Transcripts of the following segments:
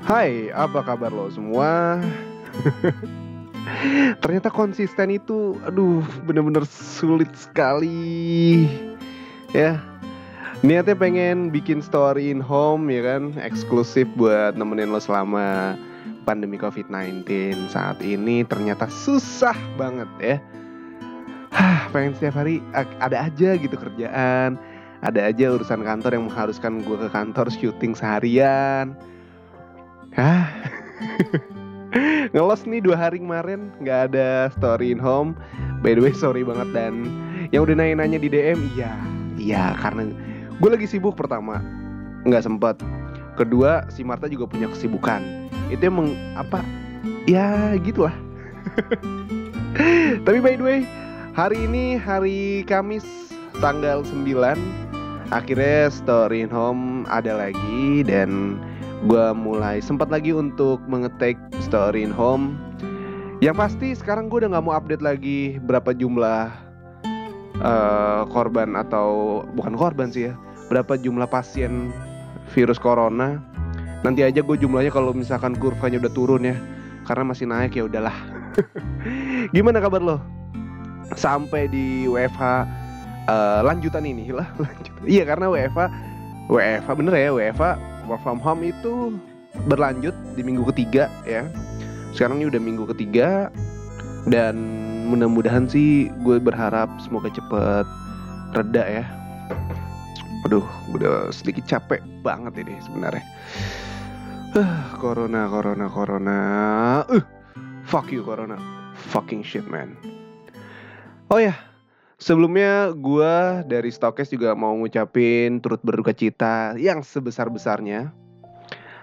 Hai, apa kabar lo semua? Ternyata konsisten itu, aduh, bener-bener sulit sekali. Ya, niatnya pengen bikin story in home ya kan, eksklusif buat nemenin lo selama pandemi COVID-19 saat ini ternyata susah banget ya. Hah, pengen setiap hari ada aja gitu kerjaan, ada aja urusan kantor yang mengharuskan gue ke kantor syuting seharian Hah? Ngelos nih dua hari kemarin nggak ada story in home. By the way sorry banget dan yang udah nanya-nanya di DM iya iya karena gue lagi sibuk pertama nggak sempat. Kedua si Marta juga punya kesibukan. Itu emang apa? Ya gitulah. Tapi by the way hari ini hari Kamis tanggal 9 akhirnya story in home ada lagi dan gue mulai sempat lagi untuk mengetik story in home. Yang pasti sekarang gue udah nggak mau update lagi berapa jumlah uh, korban atau bukan korban sih ya berapa jumlah pasien virus corona. Nanti aja gue jumlahnya kalau misalkan kurvanya udah turun ya karena masih naik ya udahlah. Gimana kabar lo? Sampai di WFH uh, eh, lanjutan ini lah iya karena WFH WFH bener ya WFH work from home itu berlanjut di minggu ketiga ya. Sekarang ini udah minggu ketiga dan mudah-mudahan sih gue berharap semoga cepet reda ya. Aduh, udah sedikit capek banget ini sebenarnya. Uh, corona, corona, corona. Uh, fuck you corona. Fucking shit man. Oh ya, Sebelumnya gue dari Stokes juga mau ngucapin turut berduka cita yang sebesar-besarnya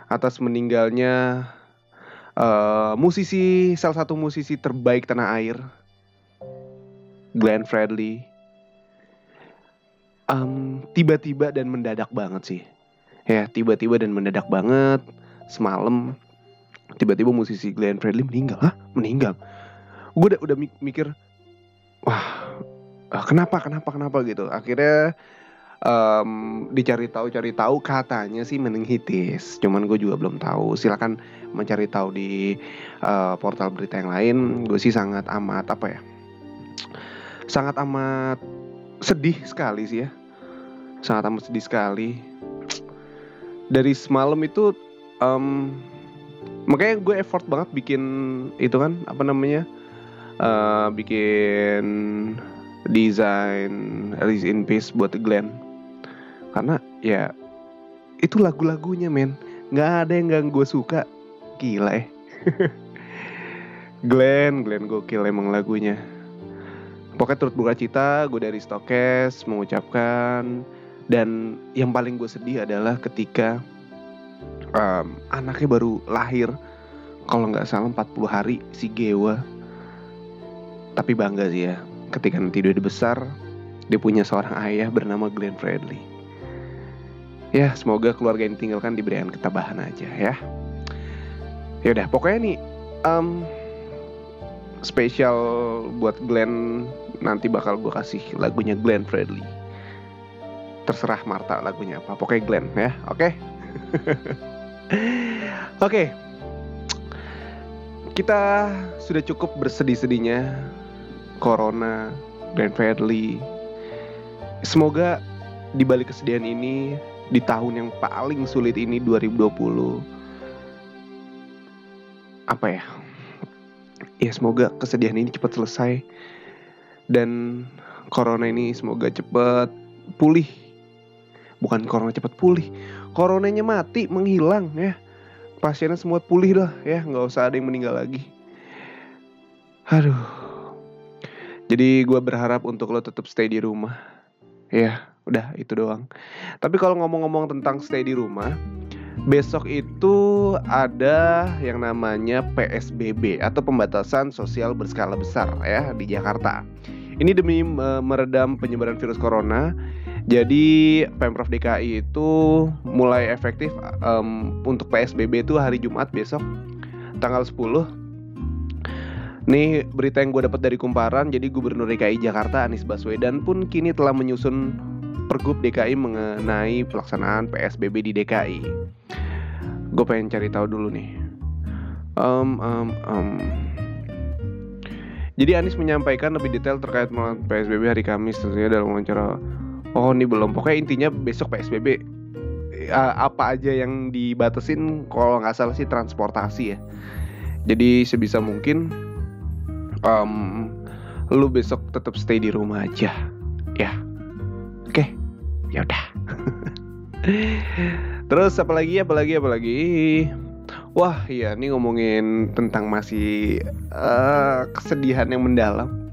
atas meninggalnya uh, musisi salah satu musisi terbaik tanah air, Glenn Fredly. Um, tiba-tiba dan mendadak banget sih, ya tiba-tiba dan mendadak banget semalam tiba-tiba musisi Glenn Fredly meninggal, hah meninggal? Gue udah udah mikir, wah uh, kenapa kenapa kenapa? gitu. Akhirnya um, dicari tahu cari tahu katanya sih meningitis cuman gue juga belum tahu. Silakan mencari tahu di uh, portal berita yang lain. Gue sih sangat amat apa ya sangat amat sedih sekali sih ya. Sangat amat sedih sekali. Dari semalam itu um, makanya gue effort banget bikin itu kan apa namanya uh, bikin desain Release in Peace buat Glenn. Karena ya itu lagu-lagunya men. Nggak ada yang gak gue suka. Gila eh. Glenn Glenn gokil emang lagunya. Pokoknya turut buka cita gue dari Stokes mengucapkan. Dan yang paling gue sedih adalah ketika um, anaknya baru lahir. Kalau nggak salah 40 hari si Gewa. Tapi bangga sih ya ketika nanti dia besar dia punya seorang ayah bernama Glenn Fredly ya semoga keluarga yang ditinggalkan diberikan ketabahan aja ya ya udah pokoknya nih um, spesial buat Glenn nanti bakal gue kasih lagunya Glenn Fredly terserah Marta lagunya apa pokoknya Glenn ya oke okay? oke okay. kita sudah cukup bersedih-sedihnya Corona, Glenn Fredly. Semoga di balik kesedihan ini di tahun yang paling sulit ini 2020 apa ya? Ya semoga kesedihan ini cepat selesai dan corona ini semoga cepat pulih. Bukan corona cepat pulih, coronanya mati menghilang ya. Pasiennya semua pulih lah ya, nggak usah ada yang meninggal lagi. Aduh. Jadi gue berharap untuk lo tetap stay di rumah. Ya, udah itu doang. Tapi kalau ngomong-ngomong tentang stay di rumah, besok itu ada yang namanya PSBB atau pembatasan sosial berskala besar ya di Jakarta. Ini demi meredam penyebaran virus corona. Jadi Pemprov DKI itu mulai efektif um, untuk PSBB itu hari Jumat besok tanggal 10 Nih berita yang gue dapat dari Kumparan, jadi Gubernur DKI Jakarta Anies Baswedan pun kini telah menyusun Pergub DKI mengenai pelaksanaan PSBB di DKI. gue pengen cari tahu dulu nih. Um, um, um. Jadi Anies menyampaikan lebih detail terkait PSBB hari Kamis tentunya dalam wawancara. Oh ini belum. Pokoknya intinya besok PSBB apa aja yang dibatasin kalau nggak salah sih transportasi ya. Jadi sebisa mungkin um, lu besok tetap stay di rumah aja ya. Oke. Okay. Ya udah. Terus apalagi apalagi apalagi Wah iya ini ngomongin tentang masih uh, kesedihan yang mendalam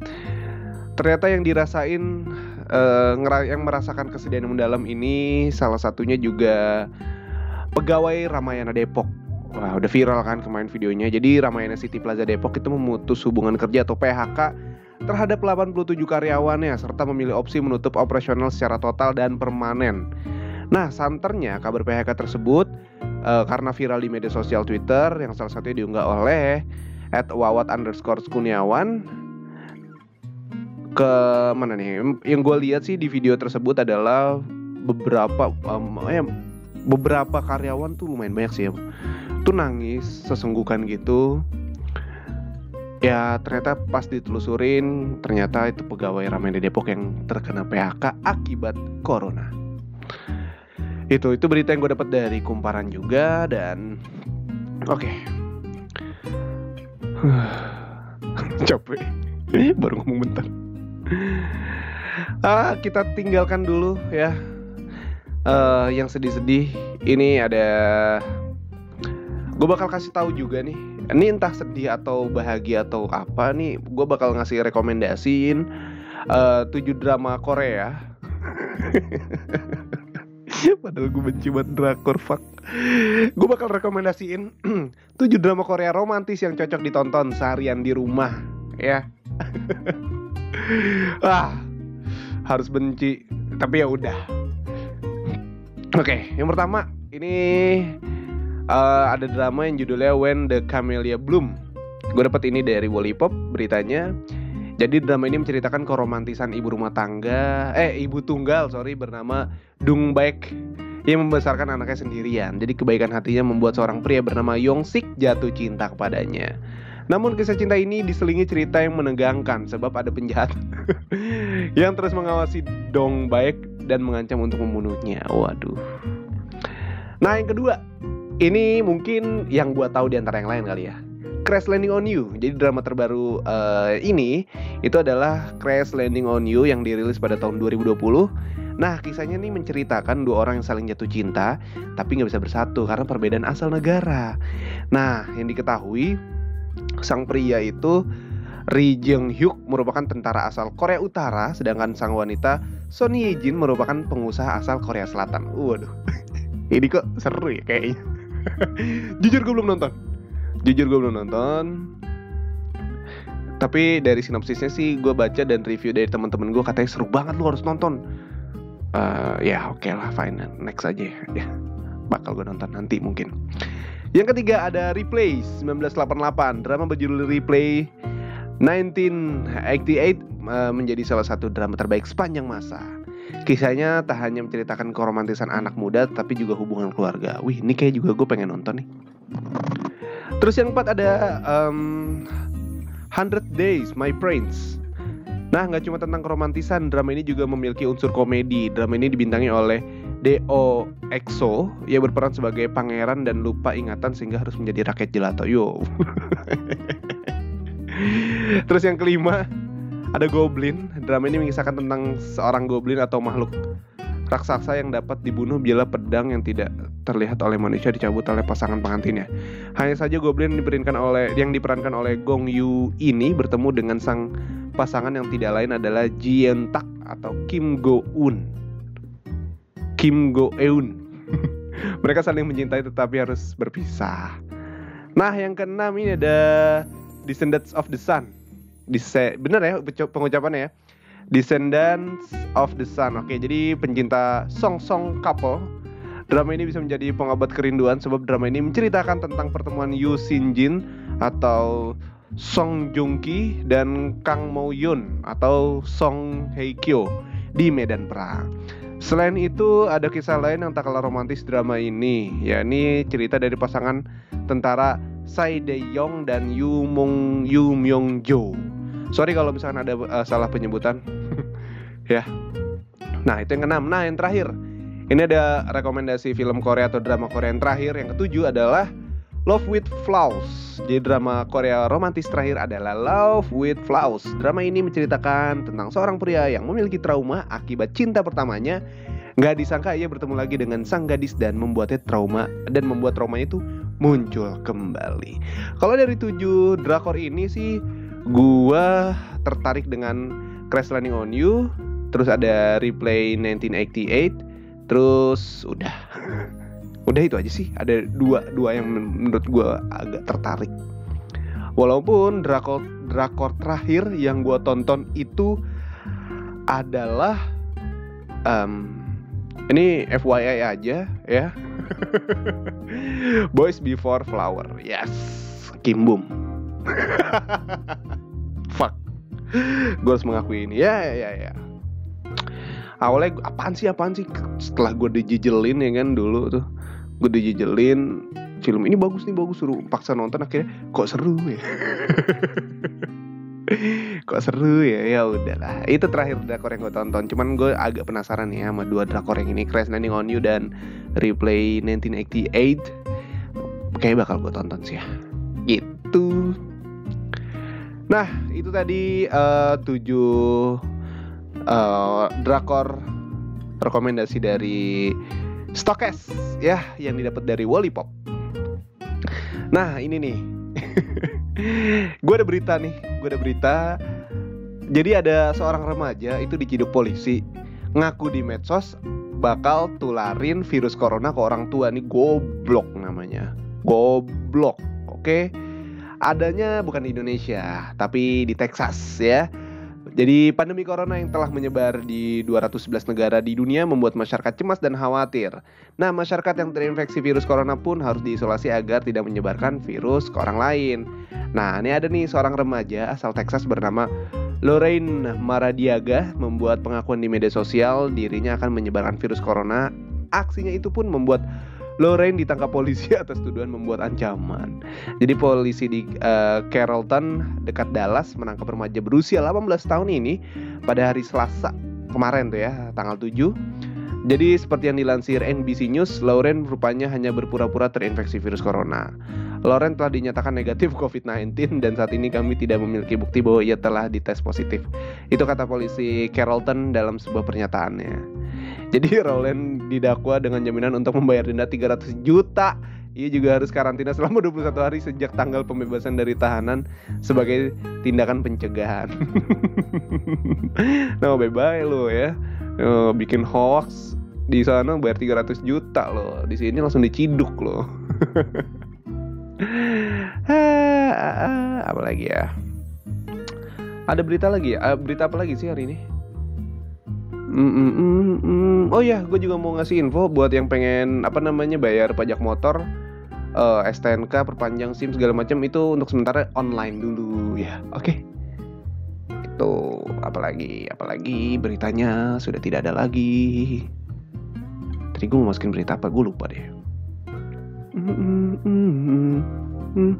Ternyata yang dirasain uh, yang merasakan kesedihan yang mendalam ini salah satunya juga pegawai Ramayana Depok Wah udah viral kan kemarin videonya. Jadi Ramayana City Plaza Depok itu memutus hubungan kerja atau PHK terhadap 87 karyawannya serta memilih opsi menutup operasional secara total dan permanen. Nah, santernya kabar PHK tersebut uh, karena viral di media sosial Twitter yang salah satunya diunggah oleh at wawat underscore kuniawan ke mana nih? Yang gue lihat sih di video tersebut adalah beberapa um, eh, beberapa karyawan tuh lumayan banyak sih ya tuh nangis sesenggukan gitu. Ya ternyata pas ditelusurin ternyata itu pegawai ramen di Depok yang terkena PHK akibat corona. Itu itu berita yang gue dapat dari kumparan juga dan oke. Okay. capek. Baru ngomong bentar. Ah kita tinggalkan dulu ya. Uh, yang sedih-sedih ini ada gue bakal kasih tahu juga nih ini entah sedih atau bahagia atau apa nih gue bakal ngasih rekomendasiin uh, tujuh drama Korea. Padahal gue benci banget drakor fuck. Gue bakal rekomendasiin 7 drama Korea romantis yang cocok ditonton seharian di rumah Ya. Wah Harus benci Tapi ya udah. Oke, yang pertama ini uh, ada drama yang judulnya When the Camellia Bloom. Gue dapet ini dari Wallipop beritanya. Jadi drama ini menceritakan keromantisan ibu rumah tangga, eh ibu tunggal sorry bernama Dung Baek yang membesarkan anaknya sendirian. Jadi kebaikan hatinya membuat seorang pria bernama Yong Sik jatuh cinta kepadanya. Namun kisah cinta ini diselingi cerita yang menegangkan sebab ada penjahat yang terus mengawasi Dong Baek dan mengancam untuk membunuhnya. Waduh. Nah yang kedua, ini mungkin yang gua tahu di antara yang lain kali ya. Crash Landing on You. Jadi drama terbaru uh, ini itu adalah Crash Landing on You yang dirilis pada tahun 2020. Nah, kisahnya ini menceritakan dua orang yang saling jatuh cinta tapi nggak bisa bersatu karena perbedaan asal negara. Nah, yang diketahui sang pria itu Ri Jung Hyuk merupakan tentara asal Korea Utara, sedangkan sang wanita Son Ye Jin merupakan pengusaha asal Korea Selatan. Waduh, ini kok seru ya kayaknya. Jujur gue belum nonton. Jujur gue belum nonton. Tapi dari sinopsisnya sih gue baca dan review dari teman-teman gue katanya seru banget lu harus nonton. Uh, ya oke okay lah fine. Next aja. Ya bakal gue nonton nanti mungkin. Yang ketiga ada Replay 1988 drama berjudul Replay 1988 uh, menjadi salah satu drama terbaik sepanjang masa Kisahnya tak hanya menceritakan keromantisan anak muda tapi juga hubungan keluarga. Wih, ini kayak juga gue pengen nonton nih. Terus yang keempat ada um, 100 Days My Prince. Nah, nggak cuma tentang keromantisan, drama ini juga memiliki unsur komedi. Drama ini dibintangi oleh Do EXO yang berperan sebagai pangeran dan lupa ingatan sehingga harus menjadi rakyat gelato. Yo. Terus yang kelima ada Goblin. Drama ini mengisahkan tentang seorang goblin atau makhluk raksasa yang dapat dibunuh bila pedang yang tidak terlihat oleh manusia dicabut oleh pasangan pengantinnya. Hanya saja goblin diperankan oleh yang diperankan oleh Gong Yu ini bertemu dengan sang pasangan yang tidak lain adalah Ji Yeon Tak atau Kim Go Eun. Kim Go Eun. Mereka saling mencintai tetapi harus berpisah. Nah, yang keenam ini ada Descendants of the Sun. Dise bener ya pengucapannya ya. Descendants of the Sun. Oke, jadi pencinta song-song couple. Drama ini bisa menjadi pengobat kerinduan sebab drama ini menceritakan tentang pertemuan Yu Shin Jin atau Song Joong Ki dan Kang Mo Yun atau Song Hye Kyo di medan perang. Selain itu ada kisah lain yang tak kalah romantis drama ini, yakni cerita dari pasangan tentara Sai De Yong dan Yu Mong Yu Myung Jo. Sorry kalau misalkan ada uh, salah penyebutan. ya. Nah, itu yang keenam. Nah, yang terakhir. Ini ada rekomendasi film Korea atau drama Korea yang terakhir. Yang ketujuh adalah Love with Flaws. Jadi drama Korea romantis terakhir adalah Love with Flaws. Drama ini menceritakan tentang seorang pria yang memiliki trauma akibat cinta pertamanya. Gak disangka ia bertemu lagi dengan sang gadis dan membuatnya trauma dan membuat trauma itu muncul kembali. Kalau dari tujuh drakor ini sih, gua tertarik dengan Crash Landing on You, terus ada Replay 1988, terus udah. udah itu aja sih ada dua dua yang menurut gue agak tertarik walaupun drakor drakor terakhir yang gue tonton itu adalah um, ini FYI aja ya. Boys Before Flower yes. Kimbum fuck. Gue harus mengakui ini. Ya ya ya, ya. awalnya apaan sih apaan sih? Setelah gue dijijelin ya kan dulu tuh. Gue dijejelin film ini bagus nih bagus suruh paksa nonton akhirnya kok seru ya kok seru ya? Ya udahlah. Itu terakhir drakor yang gue tonton. Cuman gue agak penasaran nih sama dua drakor yang ini Crash Landing on You dan Replay 1988 kayak bakal gue tonton sih ya. Gitu. Nah itu tadi uh, tujuh uh, drakor rekomendasi dari Stokes ya yang didapat dari Wallipop. Nah ini nih, gue ada berita nih, gue ada berita. Jadi ada seorang remaja itu diciduk polisi, ngaku di medsos bakal tularin virus corona ke orang tua nih goblok namanya, goblok, oke? Adanya bukan di Indonesia, tapi di Texas ya jadi pandemi corona yang telah menyebar di 211 negara di dunia membuat masyarakat cemas dan khawatir. Nah, masyarakat yang terinfeksi virus corona pun harus diisolasi agar tidak menyebarkan virus ke orang lain. Nah, ini ada nih seorang remaja asal Texas bernama Lorraine Maradiaga membuat pengakuan di media sosial dirinya akan menyebarkan virus corona. Aksinya itu pun membuat Lorraine ditangkap polisi atas tuduhan membuat ancaman. Jadi polisi di uh, Carrollton dekat Dallas menangkap remaja berusia 18 tahun ini pada hari Selasa kemarin tuh ya, tanggal 7. Jadi seperti yang dilansir NBC News, Lauren rupanya hanya berpura-pura terinfeksi virus corona. Lauren telah dinyatakan negatif COVID-19 dan saat ini kami tidak memiliki bukti bahwa ia telah dites positif. Itu kata polisi Carrollton dalam sebuah pernyataannya. Jadi Rowland didakwa dengan jaminan untuk membayar denda 300 juta. Ia juga harus karantina selama 21 hari sejak tanggal pembebasan dari tahanan sebagai tindakan pencegahan. nah, bebas lo ya. Oh, bikin hoax di sana bayar 300 juta loh. Di sini langsung diciduk loh. apa lagi ya? Ada berita lagi ya? Berita apa lagi sih hari ini? Mm, mm, mm, mm. Oh ya, gue juga mau ngasih info buat yang pengen apa namanya bayar pajak motor, uh, eh, STNK, perpanjang SIM segala macam itu untuk sementara online dulu ya. Oke. Okay? Itu apalagi apalagi beritanya sudah tidak ada lagi. Tadi gue mau masukin berita apa? Gue lupa deh. Apalagi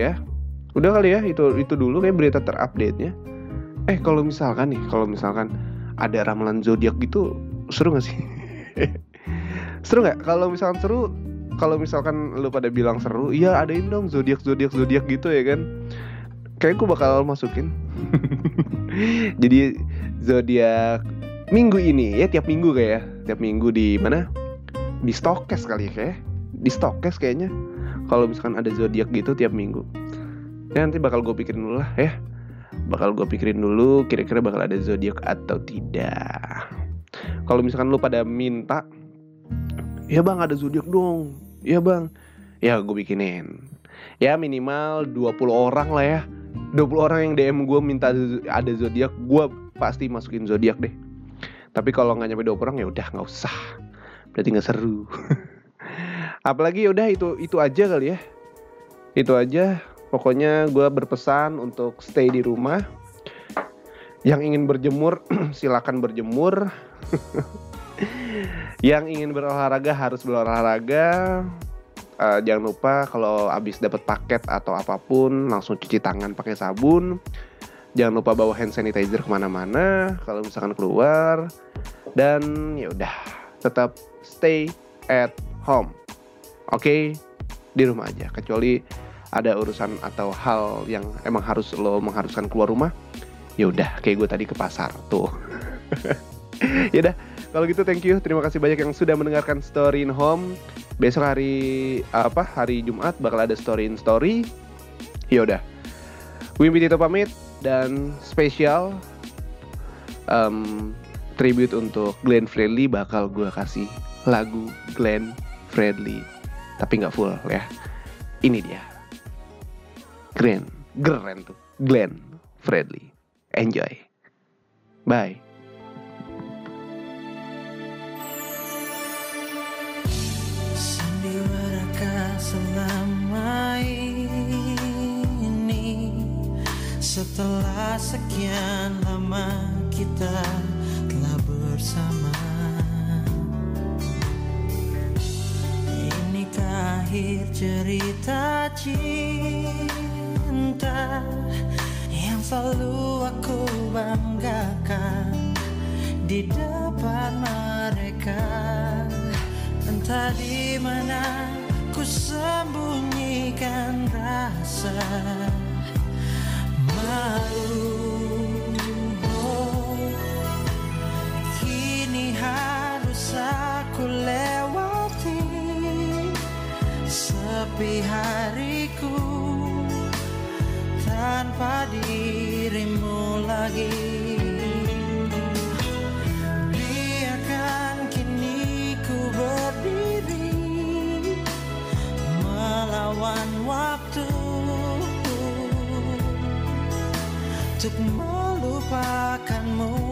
ya? Udah kali ya itu itu dulu kayak berita terupdate nya. Eh kalau misalkan nih, kalau misalkan ada ramalan zodiak gitu seru gak sih? seru nggak? Kalau misalkan seru, kalau misalkan lu pada bilang seru, iya adain dong zodiak zodiak zodiak gitu ya kan? Kayak gue bakal masukin. Jadi zodiak minggu ini ya tiap minggu kayak ya. Tiap minggu di mana? Di stokes kali ya kayak di stokes kayaknya. Kalau misalkan ada zodiak gitu tiap minggu. Ya nanti bakal gue pikirin dulu lah ya. Bakal gue pikirin dulu kira-kira bakal ada zodiak atau tidak. Kalau misalkan lu pada minta ya bang ada zodiak dong ya bang. Ya gue bikinin. Ya minimal 20 orang lah ya. 20 orang yang DM gue minta ada zodiak gue pasti masukin zodiak deh. Tapi kalau nggak nyampe 20 orang ya udah nggak usah. Berarti nggak seru. Apalagi ya udah itu itu aja kali ya. Itu aja. Pokoknya gue berpesan untuk stay di rumah. Yang ingin berjemur silakan berjemur yang ingin berolahraga harus berolahraga. Uh, jangan lupa kalau habis dapat paket atau apa pun langsung cuci tangan pakai sabun. Jangan lupa bawa hand sanitizer ke mana-mana kalau misalkan keluar. Dan ya udah tetap stay at home. Oke? Okay? di rumah aja kecuali ada urusan atau hal yang emang harus lo mengharuskan keluar rumah ya udah kayak gue tadi ke pasar tuh. Ya udah kalau gitu thank you. Terima kasih banyak yang sudah mendengarkan story in home. Besok hari apa hari Jumat bakal ada story in story. Ya udah. Wimpi Tito pamit dan spesial um, tribute untuk Glenn Fredly bakal gue kasih lagu Glenn Fredly. Tapi nggak full ya. Ini dia. Glenn. Glenn tuh. Glenn Fredly. Enjoy. Bye Setelah sekian lama kita telah bersama. Inikah akhir cerita cinta Yang selalu aku banggakan Di depan mereka? Entah di mana ku sembunyikan rasa malu oh, Kini harus aku lewati Sepi hariku Tanpa dirimu lagi untuk melupakanmu